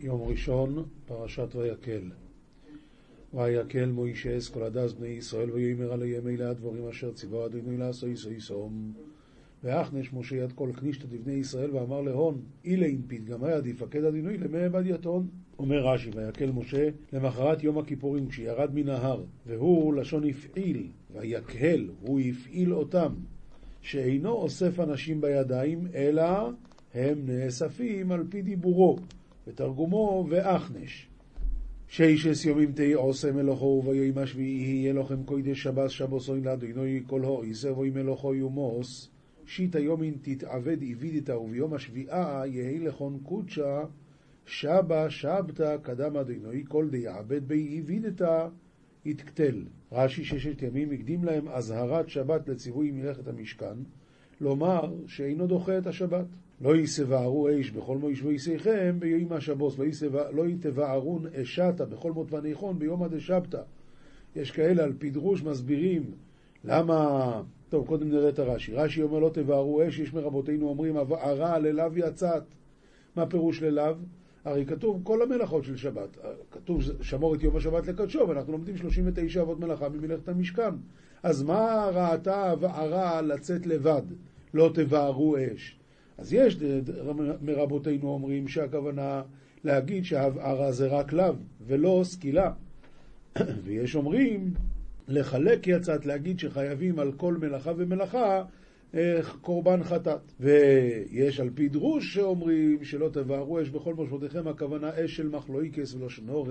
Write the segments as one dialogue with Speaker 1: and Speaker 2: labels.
Speaker 1: יום ראשון, פרשת ויקל. ויקל מוישה כל הדס בני ישראל ויאמר עליהם אלה הדברים אשר ציווה אדוני לעשו ישו יסום. ואחנש משה יד כל כנישתא דבני ישראל ואמר להון אילה אם פתגמי עד יפקד אדינוי למי עבד יתון. אומר רש"י ויקל משה למחרת יום הכיפורים כשירד מן ההר והוא לשון הפעיל ויקהל הוא הפעיל אותם שאינו אוסף אנשים בידיים אלא הם נאספים על פי דיבורו ותרגומו ואחנש. שישס יומים תהי עושה מלוכו וביום השביעי יהיה לכם קודש שבס שבוסוין לאדינוי כל הו איסר ואי מלוכו יומוס שיטא יומין תתעבד איבידתא וביום השביעה יהי לכון קודשא שבא שבתא קדם אדינוי כל דיעבד בי איבידתא יתקטל. רש"י ששת ימים הקדים להם אזהרת שבת לציווי מלאכת המשכן, לומר שאינו דוחה את השבת. לא יסבערו אש בכל מויש ויסיכם ביום השבוס, לא יתבערון אשתה בכל מות וניחון ביום הדשבתא. יש כאלה על פי דרוש מסבירים למה... טוב, קודם נראה את הרש"י. רש"י אומר לא תבערו אש, יש מרבותינו אומרים הרע ללאו יצאת. מה פירוש ללאו? הרי כתוב כל המלאכות של שבת. כתוב שמור את יום השבת לקדשו, ואנחנו לומדים 39 אבות מלאכה ממלאכת המשכן. אז מה ראתה הרע לצאת לבד? לא תבערו אש. אז יש מרבותינו אומרים שהכוונה להגיד שההבערה זה רק לאו ולא סקילה. ויש אומרים לחלק יצאת, להגיד שחייבים על כל מלאכה ומלאכה קורבן חטאת. ויש על פי דרוש שאומרים שלא תבערו אש בכל מושבותיכם, הכוונה אש של מחלואיקס ולא שנור.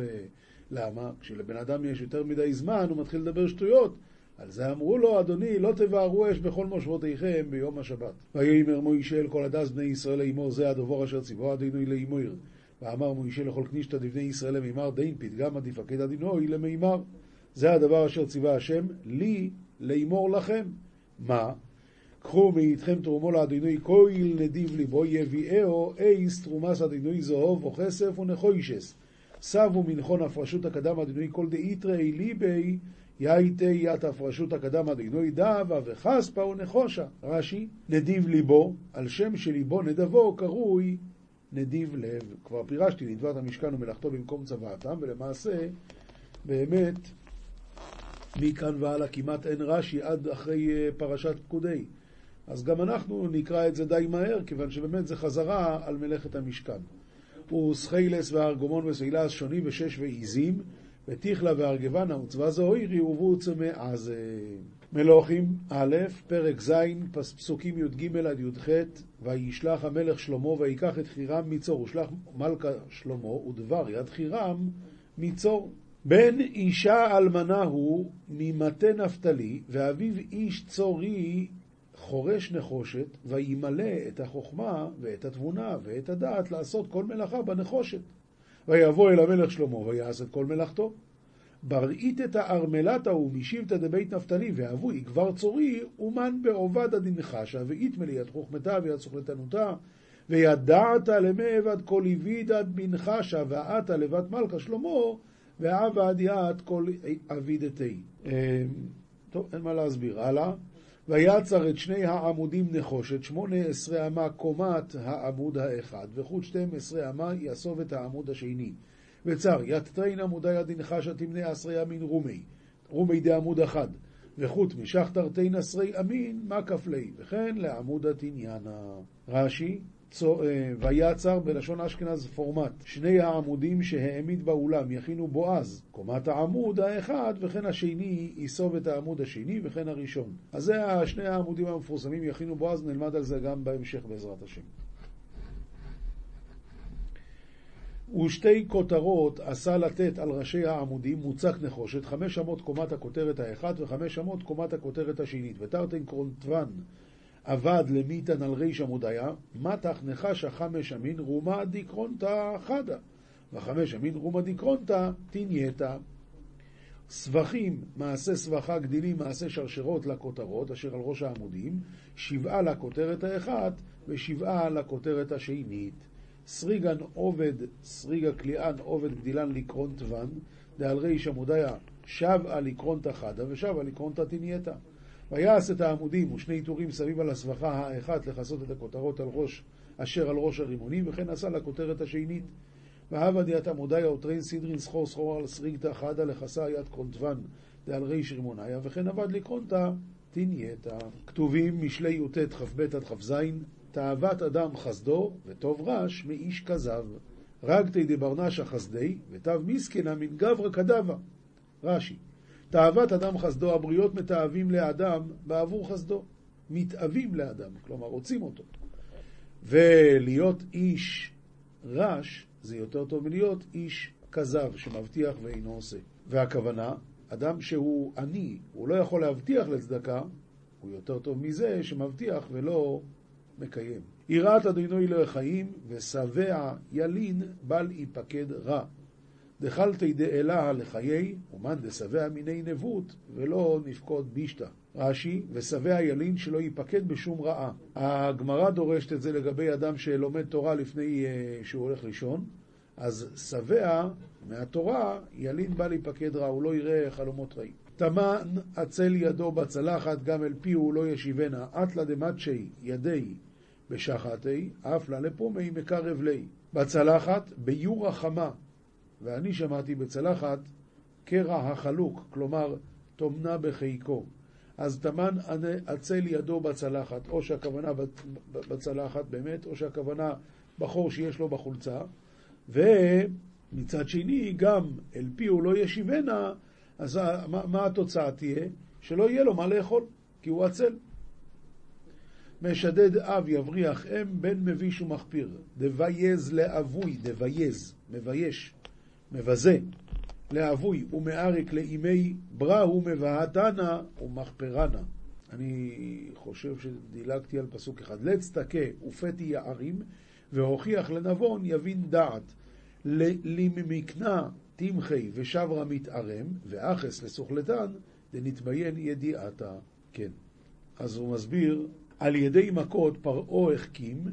Speaker 1: למה? כשלבן אדם יש יותר מדי זמן, הוא מתחיל לדבר שטויות. על זה אמרו לו, אדוני, לא תבערו אש בכל מושבותיכם ביום השבת. ויאמר מוישה אל כל הדס בני ישראל לאמור זה הדבור אשר ציווה אדינוי לאמור. ואמר מוישה לכל כנישתא דבני ישראל למימר דין פתגם עד יפקד אדינוי למימר. זה הדבר אשר ציווה השם לי לאמור לכם. מה? קחו מאיתכם תרומו לאדינוי כהל נדיב ליבו יביאהו אייס תרומס אדינוי זהוב וכסף ונחוישס. סבו מנחון הפרשות הקדם אדינוי כל דאיתרי ליבי יאיתי ית הפרשות הקדם אדינוי דאבה וחספה ונחושה. רש"י, נדיב ליבו, על שם שליבו נדבו קרוי נדיב לב. כבר פירשתי נדבת המשכן ומלאכתו במקום צוואתם, ולמעשה, באמת, מכאן והלאה כמעט אין רש"י עד אחרי אה, פרשת פקודי. אז גם אנחנו נקרא את זה די מהר, כיוון שבאמת זה חזרה על מלאכת המשכן. וסחיילס והארגומון וסילס שונים ושש ועיזים, ותיכלה וארגבנה וצבא זוהיר יעובו צמא אז מלוכים א', פרק ז', פסוקים י"ג עד י"ח, וישלח המלך שלמה ויקח את חירם מצור, ושלח מלכה שלמה ודבר יד חירם מצור. בן אישה אלמנה הוא ממטה נפתלי, ואביו איש צורי חורש נחושת, וימלא את החוכמה ואת התבונה ואת הדעת לעשות כל מלאכה בנחושת. ויבוא אל המלך שלמה ויעש את כל מלאכתו. את הארמלת ההוא משבטא דבית נפתלי ואבו יגבר צורי אומן בעובדא דנחשה ואיתמלי יד חוכמתה ויד סוכלתנותה וידעת למי עבד כל עבידת בנחשה ועתה לבת מלכה שלמה ועבד יד כל עבידתי. אמ, טוב, אין מה להסביר. הלאה. ויצר את שני העמודים נחושת, שמונה עשרה אמה קומת העמוד האחד, וחוט שתים עשרה אמה יאסוב את העמוד השני. וצר, יתטרין עמודי הדנחשה תמנה עשרי אמין רומי, רומי דעמוד אחד, וחוט משך תרתין עשרי אמין מה כפלי, וכן לעמוד התניאנה. רש"י, ויצר בלשון אשכנז פורמט, שני העמודים שהעמיד באולם יכינו בועז, קומת העמוד האחד, וכן השני יסוב את העמוד השני, וכן הראשון. אז זה שני העמודים המפורסמים, יכינו בועז, נלמד על זה גם בהמשך בעזרת השם. ושתי כותרות עשה לתת על ראשי העמודים מוצק נחושת, חמש אמות קומת הכותרת האחת וחמש אמות קומת הכותרת השנית, ותרתן קרונטבן אבד למיתן על ריש עמודיה, מתח נחשה חמש אמין רומה דיקרונתא חדה, וחמש אמין רומה דיקרונתא תנייתא. סבכים, מעשה סבכה גדילים, מעשה שרשרות לכותרות, אשר על ראש העמודים, שבעה לכותרת האחת ושבעה לכותרת השנית. סריגן עובד, סריגה קליען עובד גדילן לקרון תבן, דעל ריש עמודיה שב על לקרון תחדה ושב על לקרון תתנייתא. ויעש את העמודים ושני טורים סביב על הסבכה האחת לכסות את הכותרות על ראש, אשר על ראש הרימונים, וכן עשה לכותרת השנית. והווה דיית עמודיה עוטרין סידרין סחור סחור על סריגתא חדה לחסה יד קונטבן דעל ריש רימוניה וכן עבד לקרונתא תנייתא. כתובים משלי י"ט כ"ב עד כ"ז תאוות אדם חסדו וטוב רש מאיש כזב. רגתי דברנשה חסדי ותו מיסקנה מן גברא כדבה. רש"י תאוות אדם חסדו, הבריות מתאהבים לאדם בעבור חסדו. מתאווים לאדם, כלומר רוצים אותו. ולהיות איש רש זה יותר טוב מלהיות איש כזב שמבטיח ואינו עושה. והכוונה, אדם שהוא עני, הוא לא יכול להבטיח לצדקה, הוא יותר טוב מזה שמבטיח ולא מקיים. יראת אדינו אלוהי חיים, ושבע ילין בל יפקד רע. דחלתי דאלה לחיי, ומאן דשבע מיני נבות, ולא נפקוד בישתא. רש"י, ושבע ילין שלא ייפקד בשום רעה. הגמרא דורשת את זה לגבי אדם שלומד תורה לפני uh, שהוא הולך לישון, אז שבע מהתורה, ילין בא להיפקד רע, הוא לא יראה חלומות רעים. תמן עצל ידו בצלחת, גם אל פיהו לא ישיבנה, אטלה דמצ'י ידי בשחתי, אף לה לפומי מקרב לי. בצלחת, ביורה חמה, ואני שמעתי בצלחת קרע החלוק, כלומר, תומנה בחיקו. אז תמן עצל ידו בצלחת, או שהכוונה בצלחת באמת, או שהכוונה בחור שיש לו בחולצה, ומצד שני, גם אל פיהו לא ישיבנה, אז מה, מה התוצאה תהיה? שלא יהיה לו מה לאכול, כי הוא עצל. משדד אב יבריח אם, בן מביש ומחפיר. דבייז לאבוי, דבייז, מבייש, מבזה. לאבוי ומעריק לאימי ברא מבהתנא ומחפרנא. אני חושב שדילגתי על פסוק אחד. לץ תכה ופתי יערים והוכיח לנבון יבין דעת. לממקנה תמחי ושברה מתערם ואחס לסוכלתן דנתביין ידיעתה. כן. אז הוא מסביר, על ידי מכות פרעה החכים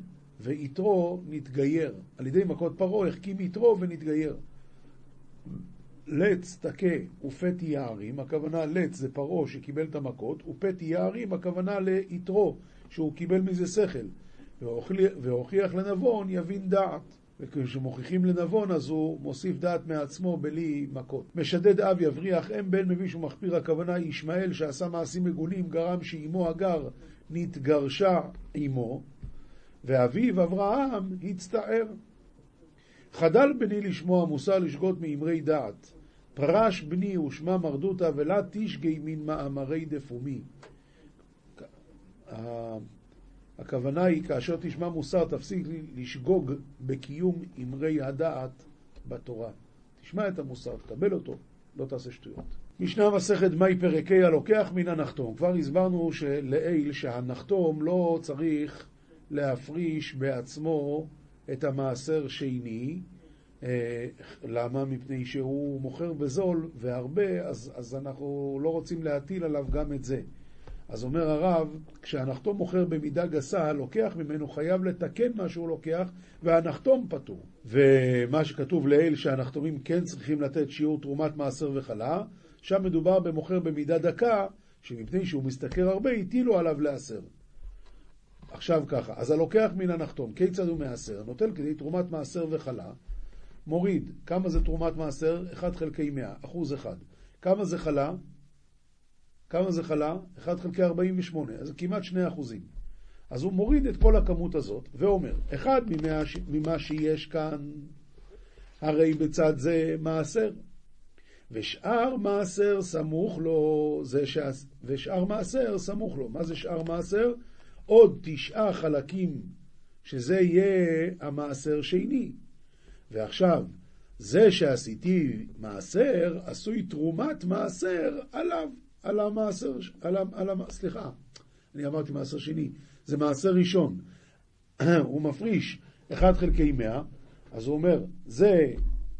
Speaker 1: ויתרו נתגייר. על ידי מכות פרעה החכים יתרו ונתגייר. לץ תכה ופתי יערים, הכוונה לץ זה פרעה שקיבל את המכות, ופתי יערים, הכוונה ליתרו, שהוא קיבל מזה שכל. והוכיח לנבון יבין דעת. וכשמוכיחים לנבון אז הוא מוסיף דעת מעצמו בלי מכות. משדד אב יבריח אם בן מביש ומחפיר, הכוונה ישמעאל שעשה מעשים מגונים גרם שאימו הגר נתגרשה עמו, ואביו אברהם הצטער. חדל בני לשמוע מוסר לשגות מאמרי דעת. פרש בני ושמה מרדותה ולה תשגי מן מאמרי דפומי. הכוונה היא, כאשר תשמע מוסר, תפסיק לשגוג בקיום אמרי הדעת בתורה. תשמע את המוסר, תקבל אותו, לא תעשה שטויות. משנה מסכת מאי פרקי הלוקח מן הנחתום. כבר הסברנו לעיל שהנחתום לא צריך להפריש בעצמו את המעשר שני, אה, למה? מפני שהוא מוכר בזול והרבה, אז, אז אנחנו לא רוצים להטיל עליו גם את זה. אז אומר הרב, כשהנחתום מוכר במידה גסה, לוקח ממנו חייב לתקן מה שהוא לוקח, והנחתום פטור. ומה שכתוב לעיל שהנחתומים כן צריכים לתת שיעור תרומת מעשר וחלה, שם מדובר במוכר במידה דקה, שמפני שהוא משתכר הרבה, הטילו עליו לעשר. עכשיו ככה, אז הלוקח מן הנחתום, כיצד הוא מעשר? נוטל כדי תרומת מעשר וחלה, מוריד, כמה זה תרומת מעשר? 1 חלקי 100, אחוז אחד. כמה זה חלה? כמה זה חלה? 1 חלקי 48, אז כמעט 2 אחוזים. אז הוא מוריד את כל הכמות הזאת ואומר, אחד ממה, ממה שיש כאן, הרי בצד זה מעשר. ושאר מעשר סמוך לו, זה ש... ושאר מעשר סמוך לו. מה זה שאר מעשר? עוד תשעה חלקים, שזה יהיה המעשר שני. ועכשיו, זה שעשיתי מעשר, עשוי תרומת מעשר עליו, על המעשר, על, על, סליחה, אני אמרתי מעשר שני, זה מעשר ראשון. הוא מפריש 1 חלקי 100, אז הוא אומר, זה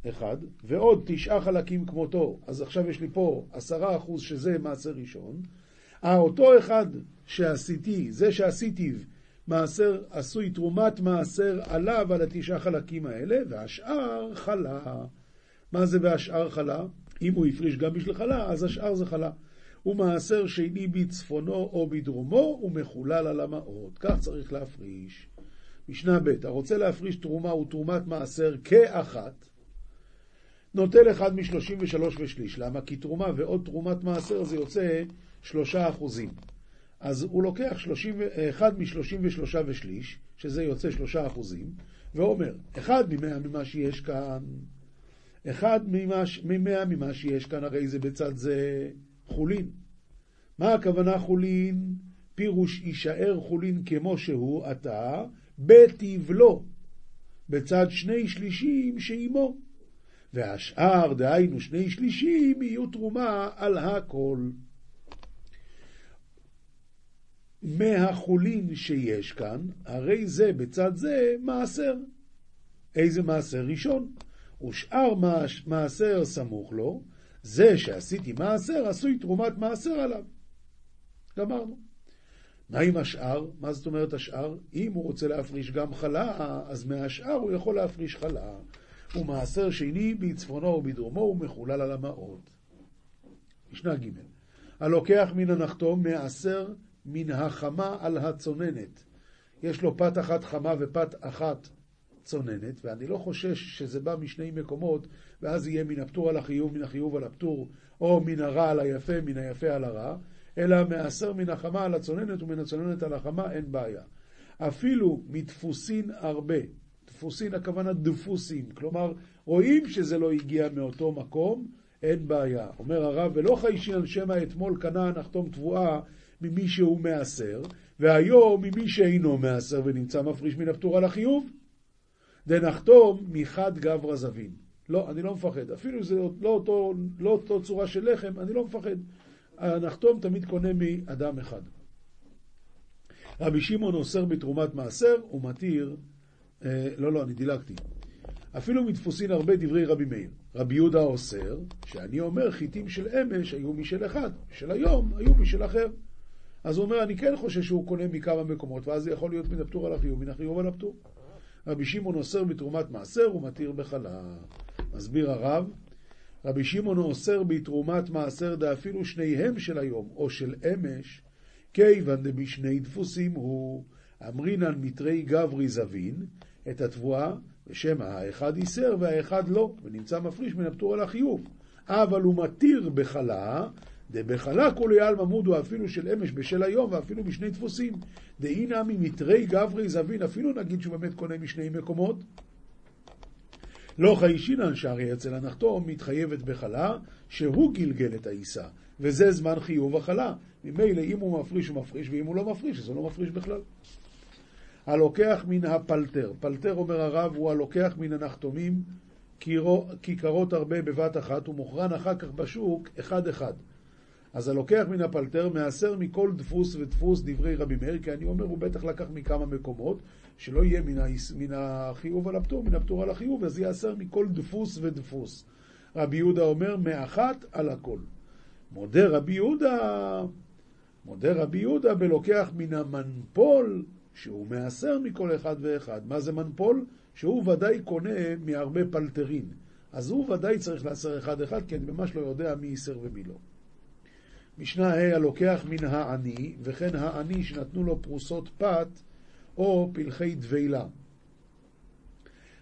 Speaker 1: אחד, ועוד תשעה חלקים כמותו, אז עכשיו יש לי פה עשרה אחוז שזה מעשר ראשון. אותו אחד שעשיתי, זה שעשיתי מעשר עשוי תרומת מעשר עליו על התשעה חלקים האלה, והשאר חלה. מה זה והשאר חלה? אם הוא הפריש גם בשביל חלה, אז השאר זה חלה. הוא מעשר שני בצפונו או בדרומו, ומחולל על המעות. כך צריך להפריש. משנה ב', הרוצה להפריש תרומה ותרומת מעשר כאחת, נוטל אחד משלושים ושלוש ושליש. למה? כי תרומה ועוד תרומת מעשר זה יוצא שלושה אחוזים. אז הוא לוקח 30, אחד משלושים ושלושה ושליש, שזה יוצא שלושה אחוזים, ואומר, אחד ממאה ממה שיש כאן, אחד ממאה ממה שיש כאן, הרי זה בצד זה חולין. מה הכוונה חולין? פירוש יישאר חולין כמו שהוא עתה, בתבלו, בצד שני שלישים שעימו. והשאר, דהיינו שני שלישים, יהיו תרומה על הכל. מהחולין שיש כאן, הרי זה בצד זה מעשר. איזה מעשר ראשון? ושאר מעשר סמוך לו, זה שעשיתי מעשר, עשוי תרומת מעשר עליו. גמרנו. מה עם השאר? מה זאת אומרת השאר? אם הוא רוצה להפריש גם חלה, אז מהשאר הוא יכול להפריש חלה. ומעשר שני בצפונו ובדרומו ומחולל על המעות. משנה ג' הלוקח מן הנחתום מעשר מן החמה על הצוננת. יש לו פת אחת חמה ופת אחת צוננת, ואני לא חושש שזה בא משני מקומות, ואז יהיה מן הפטור על החיוב, מן החיוב על הפטור, או מן הרע על היפה, מן היפה על הרע, אלא מעשר מן החמה על הצוננת ומן הצוננת על החמה, אין בעיה. אפילו מדפוסין הרבה, דפוסין הכוונה דפוסים, כלומר רואים שזה לא הגיע מאותו מקום, אין בעיה. אומר הרב, ולא חיישין שמא אתמול קנה נחתום תבואה ממי שהוא מעשר, והיום ממי שאינו מעשר ונמצא מפריש מן הפטור על החיוב, דנחתום מחד גברא זבין. לא, אני לא מפחד. אפילו זה לא אותו, לא אותו צורה של לחם, אני לא מפחד. הנחתום תמיד קונה מאדם אחד. רבי שמעון אוסר בתרומת מעשר ומתיר, אה, לא, לא, אני דילגתי. אפילו מדפוסין הרבה דברי רבי מאיר. רבי יהודה אוסר, שאני אומר חיטים של אמש היו משל אחד, של היום היו משל אחר. אז הוא אומר, אני כן חושב שהוא קונה מכמה מקומות, ואז זה יכול להיות מן הפטור על החיוב, מן החיוב על הפטור. רבי שמעון אוסר בתרומת מעשר ומתיר בחלה. מסביר הרב, רבי שמעון אוסר בתרומת מעשר דאפילו שניהם של היום, או של אמש, כיוון דבשני דפוסים הוא אמרינן מתרי גברי זבין, את התבואה, ושמא האחד איסר והאחד לא, ונמצא מפריש מן הפטור על החיוב. אבל הוא מתיר בחלה, דבחלה כולי עלמא מודו אפילו של אמש בשל היום ואפילו בשני דפוסים. דאינא ממתרי גברי זבין, אפילו נגיד שהוא באמת קונה משני מקומות. לא חיישינן שהרי אצל הנחתום מתחייבת בחלה שהוא גלגל את העיסה, וזה זמן חיוב החלה. ממילא אם הוא מפריש הוא מפריש, ואם הוא לא מפריש אז הוא לא מפריש בכלל. הלוקח מן הפלטר, פלטר אומר הרב הוא הלוקח מן הנחתומים כיכרות הרבה בבת אחת ומוכרן אחר כך בשוק אחד אחד. אז הלוקח מן הפלטר מעשר מכל דפוס ודפוס דברי רבי מאיר, כי אני אומר, הוא בטח לקח מכמה מקומות, שלא יהיה מן, ה... מן החיוב על הפטור, מן הפטור על החיוב, אז יעשר מכל דפוס ודפוס. רבי יהודה אומר, מאחת על הכל. מודה רבי יהודה, מודה רבי יהודה בלוקח מן המנפול, שהוא מעשר מכל אחד ואחד. מה זה מנפול? שהוא ודאי קונה מהרבה פלטרין. אז הוא ודאי צריך לעשר אחד-אחד, כי אני ממש לא יודע מי ייסר ומי לא. משנה ה' הלוקח מן העני, וכן העני שנתנו לו פרוסות פת או פלחי דבילה.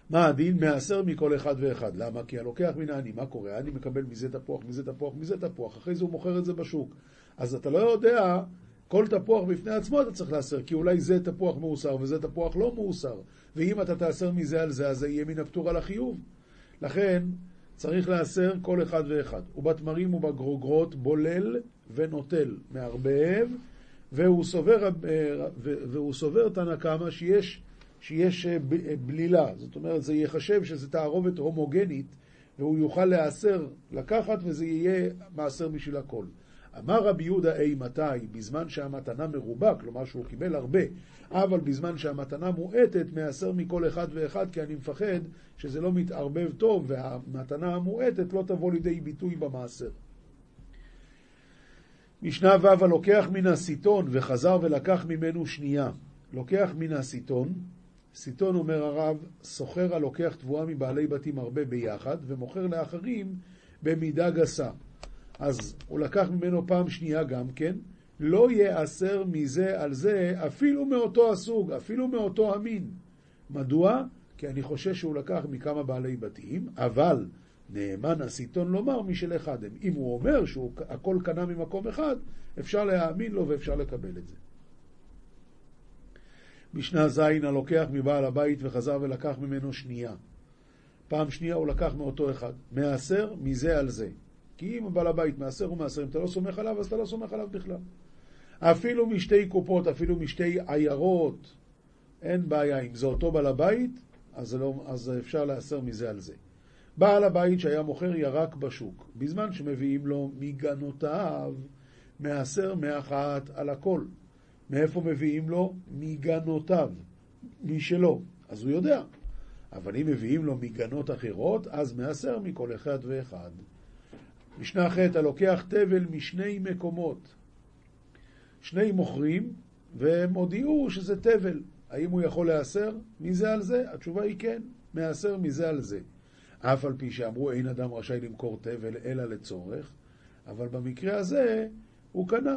Speaker 1: מה הדין? מעשר מכל אחד ואחד. למה? כי הלוקח מן העני, מה קורה? העני מקבל מזה תפוח, מזה תפוח, מזה תפוח, אחרי זה הוא מוכר את זה בשוק. אז אתה לא יודע, כל תפוח בפני עצמו אתה צריך לעשר, כי אולי זה תפוח מאוסר וזה תפוח לא מאוסר. ואם אתה תעשר מזה על זה, אז זה יהיה מן הפטור על החיוב. לכן, צריך לעשר כל אחד ואחד. ובתמרים ובגרוגרות בולל ונוטל, מערבב, והוא סובר, אה, והוא סובר תנא קמא שיש, שיש אה, אה, בלילה, זאת אומרת זה ייחשב שזה תערובת הומוגנית והוא יוכל להיאסר לקחת וזה יהיה מעשר בשביל הכל. אמר רבי יהודה אי מתי? בזמן שהמתנה מרובה, כלומר שהוא קיבל הרבה, אבל בזמן שהמתנה מועטת, מעשר מכל אחד ואחד, כי אני מפחד שזה לא מתערבב טוב והמתנה המועטת לא תבוא לידי ביטוי במעשר. משנה ו' הלוקח מן הסיטון וחזר ולקח ממנו שנייה. לוקח מן הסיטון, סיטון אומר הרב, סוחר הלוקח תבואה מבעלי בתים הרבה ביחד ומוכר לאחרים במידה גסה. אז הוא לקח ממנו פעם שנייה גם כן, לא ייאסר מזה על זה אפילו מאותו הסוג, אפילו מאותו המין. מדוע? כי אני חושש שהוא לקח מכמה בעלי בתים, אבל נאמן הסיטון לומר משל אחד הם. אם הוא אומר שהכל קנה ממקום אחד, אפשר להאמין לו ואפשר לקבל את זה. משנה ז' הלוקח מבעל הבית וחזר ולקח ממנו שנייה. פעם שנייה הוא לקח מאותו אחד. מעשר מזה על זה. כי אם בעל הבית מעשר הוא מעשר, אם אתה לא סומך עליו, אז אתה לא סומך עליו בכלל. אפילו משתי קופות, אפילו משתי עיירות, אין בעיה. אם זה אותו בעל הבית, אז, לא, אז אפשר להסר מזה על זה. בעל הבית שהיה מוכר ירק בשוק, בזמן שמביאים לו מגנותיו, מעשר מאחת על הכל. מאיפה מביאים לו? מגנותיו, משלו. אז הוא יודע. אבל אם מביאים לו מגנות אחרות, אז מעשר מכל אחד ואחד. משנה ח' הלוקח תבל משני מקומות. שני מוכרים, והם הודיעו שזה תבל. האם הוא יכול להיאסר מזה על זה? התשובה היא כן, מהסר מזה על זה. אף על פי שאמרו אין אדם רשאי למכור תבל אלא לצורך, אבל במקרה הזה הוא קנה.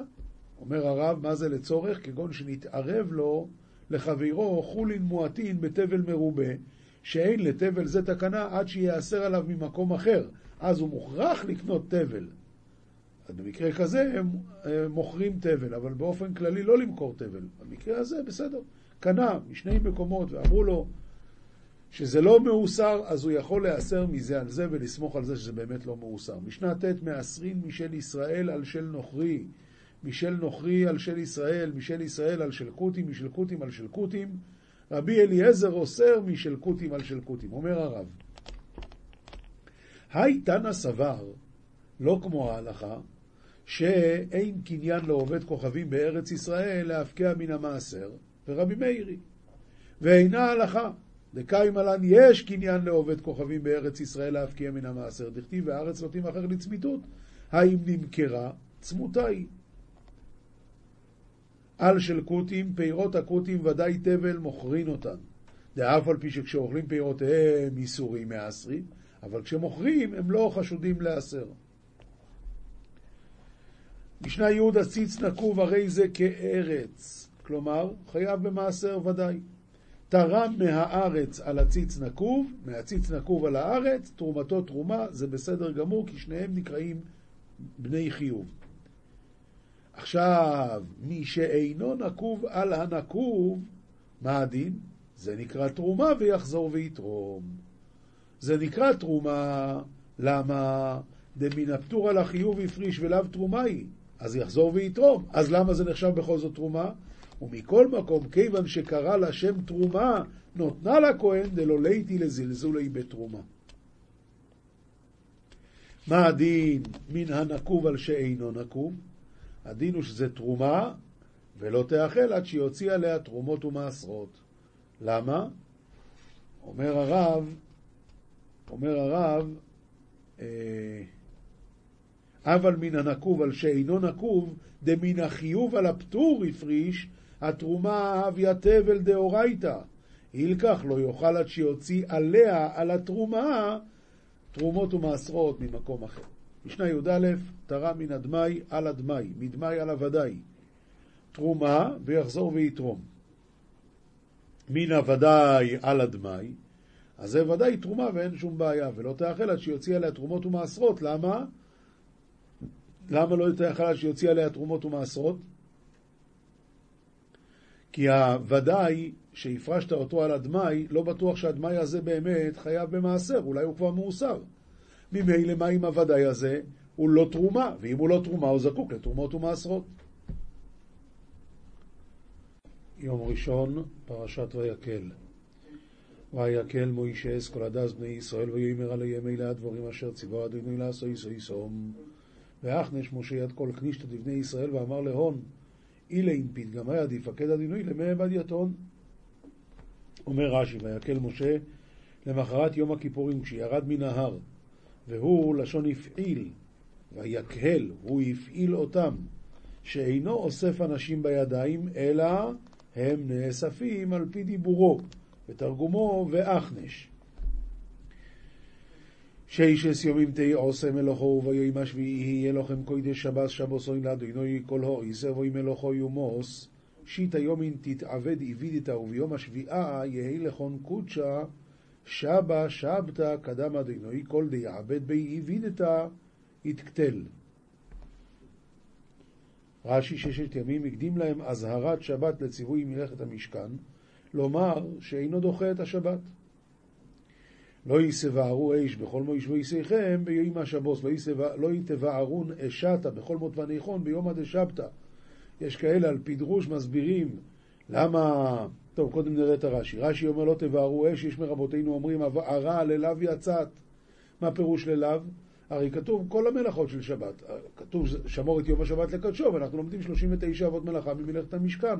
Speaker 1: אומר הרב, מה זה לצורך? כגון שנתערב לו לחברו חולין מועטין בתבל מרובה, שאין לתבל זה תקנה עד שייאסר עליו ממקום אחר. אז הוא מוכרח לקנות תבל. אז במקרה כזה הם, מוכרים תבל, אבל באופן כללי לא למכור תבל. במקרה הזה בסדר. קנה משני מקומות ואמרו לו שזה לא מאוסר, אז הוא יכול להיאסר מזה על זה ולסמוך על זה שזה באמת לא מאוסר. משנה ט' מעשרין משל ישראל על של נוכרי, משל נוכרי על של ישראל, משל ישראל על של קוטים, משל קוטים על של קוטים. רבי אליעזר אוסר משל קוטים על של קוטים. אומר הרב, היי תנא סבר, לא כמו ההלכה, שאין קניין לעובד כוכבים בארץ ישראל להפקיע מן המעשר, ורבי מאירי. ואינה הלכה. דקאי מלן יש קניין לעובד כוכבים בארץ ישראל להפקיע מן המעשר. דכתיב והארץ לא תימכר לצמיתות. האם נמכרה? צמותה היא. על של כותים, פירות הכותים ודאי תבל מוכרין אותן. דאף על פי שכשאוכלים פירותיהם איסורים מעשרים, אבל כשמוכרים הם לא חשודים להסר. משנה יהודה ציץ נקוב הרי זה כארץ. כלומר, חייב במעשר ודאי. תרם מהארץ על הציץ נקוב, מהציץ נקוב על הארץ, תרומתו תרומה, זה בסדר גמור, כי שניהם נקראים בני חיוב. עכשיו, מי שאינו נקוב על הנקוב, מה הדין? זה נקרא תרומה ויחזור ויתרום. זה נקרא תרומה, למה? דמן הפטור על החיוב הפריש ולאו תרומה היא. אז יחזור ויתרום. אז למה זה נחשב בכל זאת תרומה? ומכל מקום, כיוון שקרא לה שם תרומה, נותנה לכהן דלא ליתי לזלזולי בתרומה. מה הדין מן הנקוב על שאינו נקוב? הדין הוא שזה תרומה, ולא תאכל עד שיוציא עליה תרומות ומעשרות. למה? אומר הרב, אומר הרב, אה, אבל מן הנקוב על שאינו נקוב, דמן החיוב על הפטור הפריש, התרומה אביה תבל דאורייתא. הילקח לא יאכל עד שיוציא עליה, על התרומה, תרומות ומעשרות ממקום אחר. משנה י"א, תרם מן הדמאי על הדמאי, מדמאי על הוודאי. תרומה, ויחזור ויתרום. מן הוודאי על הדמאי, אז זה ודאי תרומה ואין שום בעיה, ולא תאכל עד שיוציא עליה תרומות ומעשרות. למה? למה לא תאכל עד שיוציא עליה תרומות ומעשרות? כי הוודאי שהפרשת אותו על הדמאי, לא בטוח שהדמאי הזה באמת חייב במעשר, אולי הוא כבר מאוסר. ממילא מה עם הוודאי הזה? הוא לא תרומה, ואם הוא לא תרומה הוא זקוק לתרומות ומעשרות. יום ראשון, פרשת ויקל. ויקל מוישה כל הדס בני ישראל ויאמר עליהם אלה הדברים אשר ציווה אדוני לעשו יסו יסום. ואחנש משה יד כל כנישתא דבני ישראל ואמר להון אילה אם פתגמי עד יפקד הדינוי למי עבד יתון. אומר רש"י, ויקל משה למחרת יום הכיפורים כשירד מן ההר, והוא לשון הפעיל, ויקהל, הוא הפעיל אותם, שאינו אוסף אנשים בידיים, אלא הם נאספים על פי דיבורו, ותרגומו ואחנש. ששס יומים תהי עושה מלוכו וביום השביעי יהיה לכם קודש שבס שבוסוין לאדינוי כל הויסר ואוי מלוכו יומוס שיטא יומין תתעבד איבידיתא וביום השביעה יהי לכון קודשא שבה שבתא קדם אדינוי כל דיעבד בי איבידיתא יתקטל. רש"י ששת ימים הקדים להם אזהרת שבת לציווי מלאכת המשכן, לומר שאינו דוחה את השבת. לא יסבערו אש בכל מויש ויסיכם ביום השבוס, לא יתבערון אשתה בכל מות וניחון ביום הדשבתא. יש כאלה על פי דרוש מסבירים למה... טוב, קודם נראה את הרש"י. רש"י אומר לא תבערו אש, יש מרבותינו אומרים הרע ללאו יצאת. מה פירוש ללאו? הרי כתוב כל המלאכות של שבת. כתוב שמור את יום השבת לקדשו, ואנחנו לומדים 39 אבות מלאכה ממלאכת המשכן.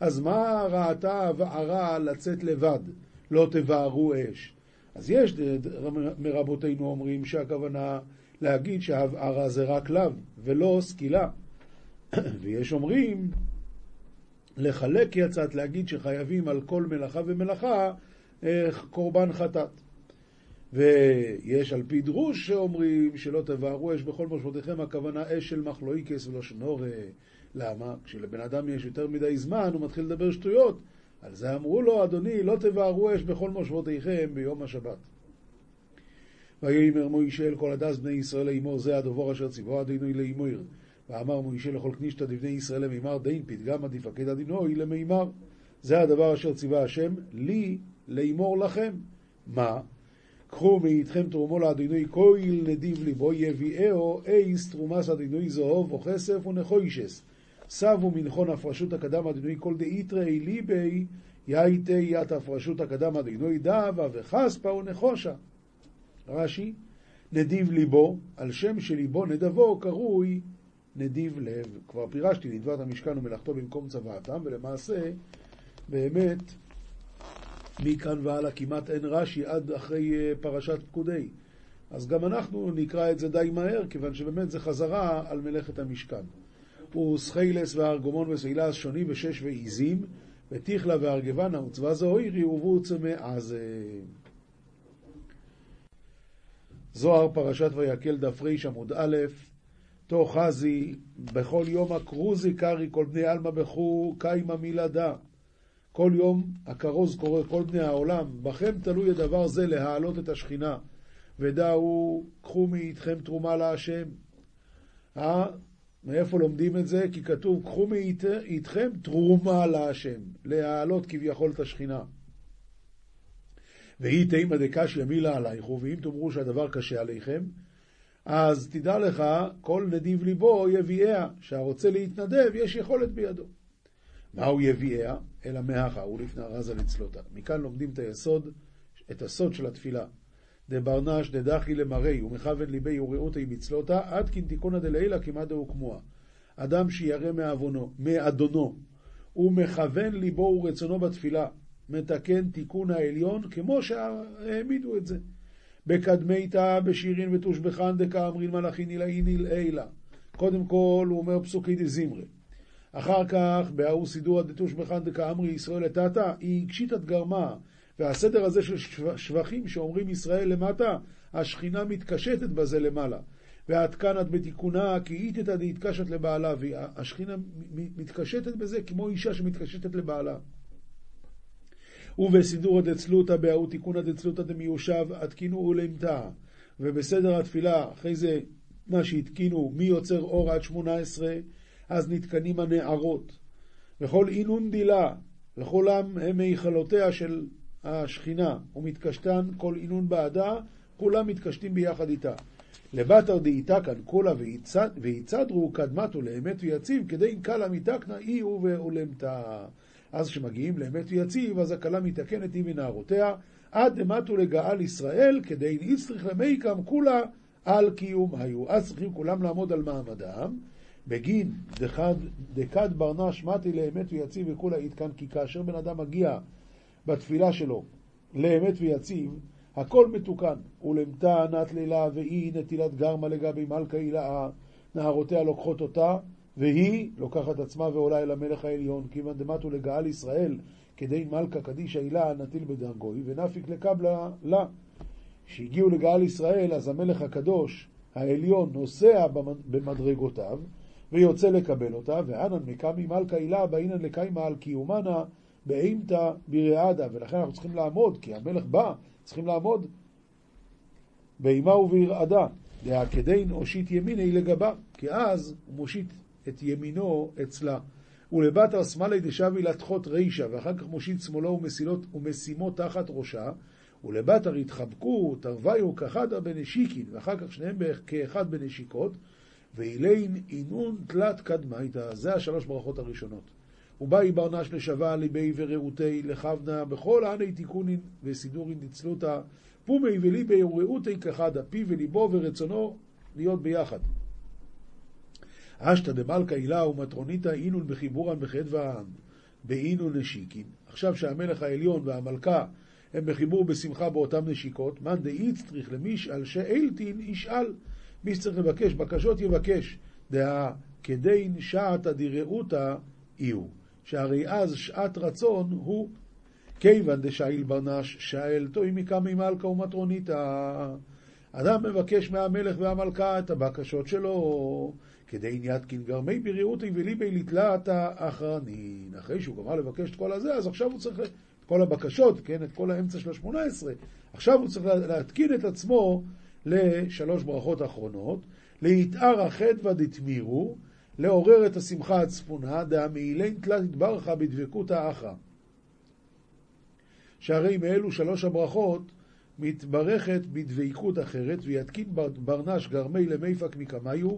Speaker 1: אז מה ראתה הרע לצאת לבד? לא תבערו אש. אז יש מרבותינו אומרים שהכוונה להגיד שההבערה זה רק לאו ולא סקילה. ויש אומרים לחלק יצאת, להגיד שחייבים על כל מלאכה ומלאכה אה, קורבן חטאת. ויש על פי דרוש שאומרים שלא תבערו אש בכל מושבותיכם, הכוונה אש של מחלויקס ולא שנורא. למה? כשלבן אדם יש יותר מדי זמן, הוא מתחיל לדבר שטויות. על זה אמרו לו, אדוני, לא תבערו אש בכל מושבותיכם ביום השבת. ויאמר מוישה אל כל הדס בני ישראל לאמור זה הדבור אשר ציווה אדינוי לאמור. ואמר מוישה לכל כנישתא דבני ישראל למימר דין פתגמא דפקד אדינוי למימר. זה הדבר אשר ציווה השם לי לאמור לכם. מה? קחו מאיתכם תרומו לאדינוי כהל נדיב ליבו יביאהו אייס תרומס אדינוי זהוב או כסף ונחוישס. סבו מנחון הפרשות הקדם אדינוי כל דאיתרי ליבי יאיתי ית הפרשות הקדם אדינוי דאבה וחספה ונחושה. רש"י, נדיב ליבו, על שם שליבו נדבו קרוי נדיב לב. כבר פירשתי, נדבת המשכן ומלאכתו במקום צוואתם, ולמעשה, באמת, מכאן והלאה כמעט אין רש"י עד אחרי אה, פרשת פקודי. אז גם אנחנו נקרא את זה די מהר, כיוון שבאמת זה חזרה על מלאכת המשכן. הוא סחיילס והארגומון וסילס שוני ושש ועיזים, ותיכלה וארגבנה וצבא זוהירי ובו צמא אז... זוהר פרשת ויקל דף ר עמוד א', תוך חזי, בכל יום הכרוזי קרי כל בני עלמא בכו קיימא מילדה. כל יום הכרוז קורא כל בני העולם, בכם תלוי הדבר זה להעלות את השכינה. ודעו, קחו מאיתכם תרומה להשם. אה? מאיפה לומדים את זה? כי כתוב, קחו מאיתכם תרומה להשם, להעלות כביכול את השכינה. והיא תימא דקשיא מילה עלייך, ואם תאמרו שהדבר קשה עליכם, אז תדע לך, כל נדיב ליבו יביאיה, שהרוצה להתנדב, יש יכולת בידו. מהו יביאיה? אלא הוא לפני הרזה לצלותה. מכאן לומדים את היסוד, את הסוד של התפילה. דברנש דדחי למראי ומכוון ליבי ורעותי מצלותה עד כנתיקונא דלעילא כמעט דהו כמוה. אדם שירא מאדונו ומכוון ליבו ורצונו בתפילה מתקן תיקון העליון כמו שהעמידו את זה. בקדמיתא בשירין ותושבחן דקאמרין מלאכין עילאי נלעילה. קודם כל הוא אומר פסוקי דזמרי. אחר כך בהוא סידורא דתושבחן דקאמרי ישראל לטאטא, היא קשיטת גרמה. והסדר הזה של שבחים שאומרים ישראל למטה, השכינה מתקשטת בזה למעלה. את בתיקונה כי איתתא דאיתקשת לבעלה, והשכינה מתקשטת בזה כמו אישה שמתקשטת לבעלה. ובסידורא דצלותא בהאו תיקונא דצלותא דמיושב התקינו ולמתא. ובסדר התפילה, אחרי זה מה שהתקינו מי יוצר אור עד שמונה עשרה, אז נתקנים הנערות. וכל אינון דילה, וכולם הם היכלותיה של השכינה, ומתקשתן כל אינון בעדה, כולם מתקשטים ביחד איתה. לבתר דאיתה כאן כולה ויצדרו קדמתו לאמת ויציב, כדי קלה מתקנה אי הוא ועולמתה. אז כשמגיעים לאמת ויציב, אז הכלה מתקנת היא מנערותיה, עד דמתו לגאל ישראל, כדי נצטריך למייקם כולה על קיום היו. אז צריכים כולם לעמוד על מעמדם. בגין דחד, דקד ברנש מתי לאמת ויציב וכולה איתקן, כי כאשר בן אדם מגיע בתפילה שלו לאמת ויציב, הכל מתוקן. ולמתה נת לילה והיא נטילת גרמה לגבי מלכה הילאה, נערותיה לוקחות אותה, והיא לוקחת עצמה ועולה אל המלך העליון, כיוון דמתו לגאל ישראל, כדי מלכה קדישא הילה נטיל בדרגוי, ונפיק לקבלה לה. כשהגיעו לגאל ישראל, אז המלך הקדוש, העליון, נוסע במדרגותיו, ויוצא לקבל אותה, ואנן מקמי מלכה הילה באינן לקיימה על קיומנה באימתא ברעדה, ולכן אנחנו צריכים לעמוד, כי המלך בא, צריכים לעמוד באימה וברעדה. דהכדין הושיט ימיני לגבה, כי אז הוא מושיט את ימינו אצלה. ולבתר שמאלי דשבי לתחות רישה, ואחר כך מושיט שמאלו ומסילות ומשימו תחת ראשה, ולבתר התחבקו, תרוויו כחדה בנשיקין, ואחר כך שניהם כאחד בנשיקות, ואילין אינון תלת קדמייתא, זה השלוש ברכות הראשונות. ובאי ברנש לשווה ליבי ורעותי לכבנה בכל עני תיקונין וסידורין דצלותא פומי וליבי ורעותי כחדה פי וליבו ורצונו להיות ביחד. אשתא דמלכה הילה ומטרוניתא אינון בחיבורן בחדוון באינון נשיקין. עכשיו שהמלך העליון והמלכה הם בחיבור בשמחה באותן נשיקות, מאן דאיצטריך למישאל שאלתין ישאל. מי שצריך לבקש בקשות יבקש. דהא כדין שעתא דרעותא איהו. שהרי אז שעת רצון הוא כיוון דשאיל ברנש שאל תוי מקמי מלכה ומטרוניתא. אדם מבקש מהמלך והמלכה את הבקשות שלו, כדי יתקין גרמי בריאותי וליבי לתלת האחרנין. אחרי שהוא גמר לבקש את כל הזה, אז עכשיו הוא צריך את כל הבקשות, כן, את כל האמצע של השמונה עשרה. עכשיו הוא צריך להתקין את עצמו לשלוש ברכות אחרונות, ליתאר החדווה דתמירו, לעורר את השמחה הצפונה, דהמעילין תלת התברכה בדבקות האחרא. שהרי מאלו שלוש הברכות מתברכת בדבקות אחרת, ויתקין ברנש גרמי למיפק מקמיו,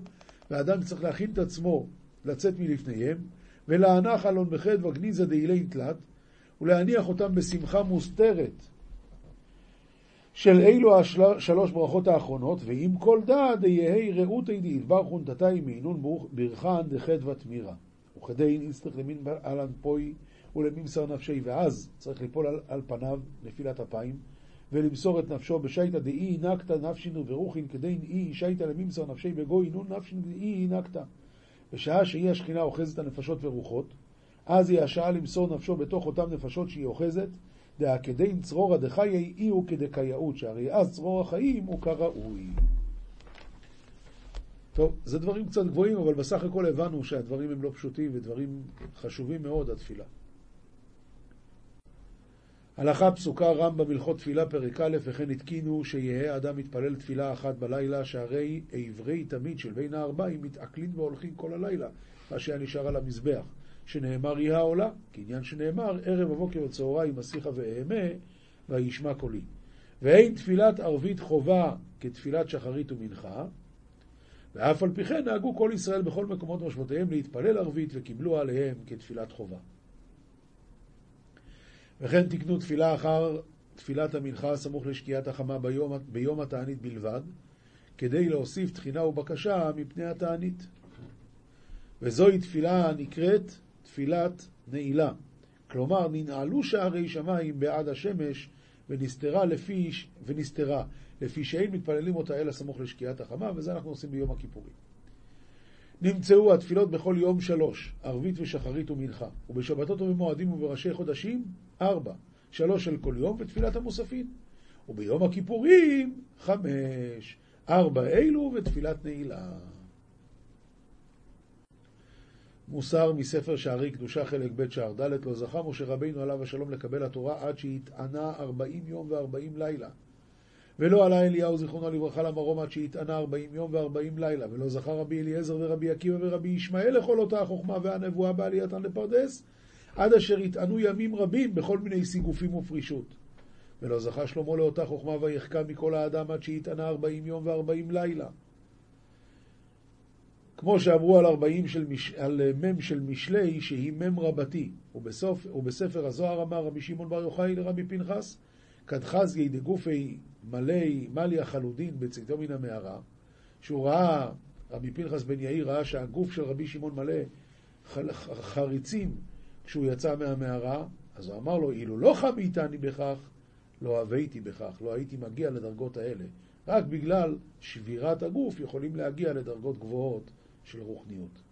Speaker 1: והאדם צריך להכין את עצמו לצאת מלפניהם, ולהנח אלון בחד וגניזה דאילין תלת, ולהניח אותם בשמחה מוסתרת של אלו השלוש ברכות האחרונות, ועם כל דעת דהי רעותי דאידבר חונטתי מעינון ברכן דחדוות מירה. וכדי נצטרך למין אהלן פוי ולממסר נפשי, ואז צריך ליפול על, על פניו נפילת אפיים, ולמסור את נפשו בשייטא דאי נקתא נפשינו ורוחין כדי אי שייטא לממסר נפשי בגוי נון נפשין דאי נקתא. בשעה שהיא השכינה אוחזת הנפשות ורוחות, אז היא השעה למסור נפשו בתוך אותן נפשות שהיא אוחזת, דהכדין צרורא דחיי אי הוא כדקייאות, שהרי אז צרור החיים הוא כראוי. טוב, זה דברים קצת גבוהים, אבל בסך הכל הבנו שהדברים הם לא פשוטים ודברים חשובים מאוד, התפילה. הלכה פסוקה רמב"ם הלכות תפילה פרק א', וכן התקינו שיהא אדם מתפלל תפילה אחת בלילה, שהרי עברי תמיד של בין הארבעים מתעכלים והולכים כל הלילה, מה שהיה נשאר על המזבח. שנאמר היא העולה, כעניין שנאמר ערב הבוקר וצהריים אשיחה ואהמה וישמע קולי. ואין תפילת ערבית חובה כתפילת שחרית ומנחה, ואף על פי כן נהגו כל ישראל בכל מקומות מושבותיהם להתפלל ערבית וקיבלו עליהם כתפילת חובה. וכן תקנו תפילה אחר תפילת המנחה סמוך לשקיעת החמה ביום, ביום התענית בלבד, כדי להוסיף תחינה ובקשה מפני התענית. וזוהי תפילה הנקראת תפילת נעילה. כלומר, ננעלו שערי שמיים בעד השמש ונסתרה לפי, ונסתרה, לפי שאין מתפללים אותה אלא סמוך לשקיעת החמה, וזה אנחנו עושים ביום הכיפורים. נמצאו התפילות בכל יום שלוש, ערבית ושחרית ומנחה, ובשבתות ובמועדים ובראשי חודשים, ארבע, שלוש של כל יום ותפילת המוספין. וביום הכיפורים, חמש, ארבע אלו ותפילת נעילה. מוסר מספר שערי קדושה חלק ב' שער ד' לא זכה משה רבינו עליו השלום לקבל התורה עד שהתענה ארבעים יום וארבעים לילה. ולא עלה אליהו זיכרונו לברכה למרום עד שהתענה ארבעים יום וארבעים לילה. ולא זכה רבי אליעזר ורבי עקיבא ורבי ישמעאל לכל אותה החוכמה והנבואה בעלייתן לפרדס, עד אשר יטענו ימים רבים בכל מיני סיגופים ופרישות. ולא זכה שלמה לאותה חוכמה ויחכם מכל האדם עד שהתענה ארבעים יום וארבעים לילה. כמו שאמרו על ארבעים של מש... על מם של משלי שהיא מם רבתי, ובסוף, ובספר הזוהר אמר רבי שמעון בר יוחאי לרבי פנחס, כדחזי דגופי מלי מליה חלודין בצאתו מן המערה, שהוא ראה, רבי פנחס בן יאיר ראה שהגוף של רבי שמעון מלא חריצים כשהוא יצא מהמערה, אז הוא אמר לו, אילו לא חביתני בכך, לא הבאתי בכך, לא הייתי מגיע לדרגות האלה. רק בגלל שבירת הגוף יכולים להגיע לדרגות גבוהות של רוחניות.